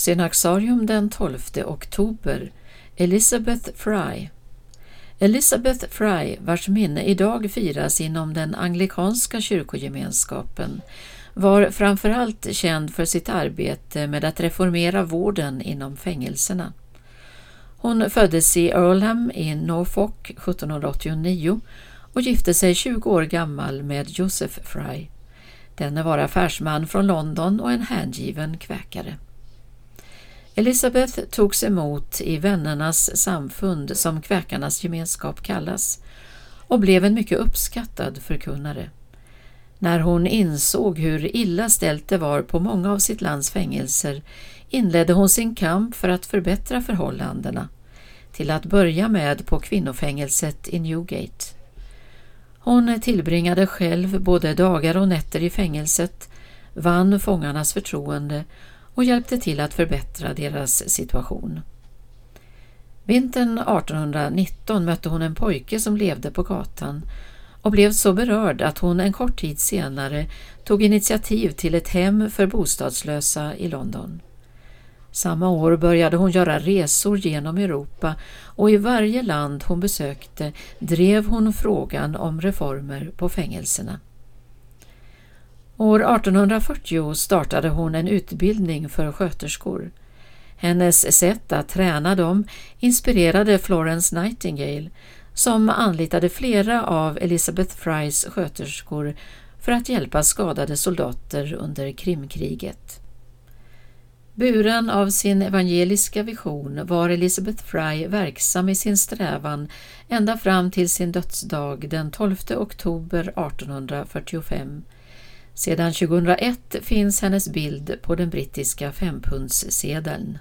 Synaxarium den 12 oktober Elizabeth Fry Elizabeth Fry, vars minne idag firas inom den anglikanska kyrkogemenskapen, var framförallt känd för sitt arbete med att reformera vården inom fängelserna. Hon föddes i Earlham i Norfolk 1789 och gifte sig 20 år gammal med Joseph Fry. Denne var affärsman från London och en hängiven kväkare. Elisabeth togs emot i vännernas samfund som kväkarnas gemenskap kallas och blev en mycket uppskattad förkunnare. När hon insåg hur illa ställt det var på många av sitt lands fängelser inledde hon sin kamp för att förbättra förhållandena, till att börja med på kvinnofängelset i Newgate. Hon tillbringade själv både dagar och nätter i fängelset, vann fångarnas förtroende och hjälpte till att förbättra deras situation. Vintern 1819 mötte hon en pojke som levde på gatan och blev så berörd att hon en kort tid senare tog initiativ till ett hem för bostadslösa i London. Samma år började hon göra resor genom Europa och i varje land hon besökte drev hon frågan om reformer på fängelserna. År 1840 startade hon en utbildning för sköterskor. Hennes sätt att träna dem inspirerade Florence Nightingale som anlitade flera av Elizabeth Frys sköterskor för att hjälpa skadade soldater under Krimkriget. Buren av sin evangeliska vision var Elizabeth Fry verksam i sin strävan ända fram till sin dödsdag den 12 oktober 1845. Sedan 2001 finns hennes bild på den brittiska fempundssedeln.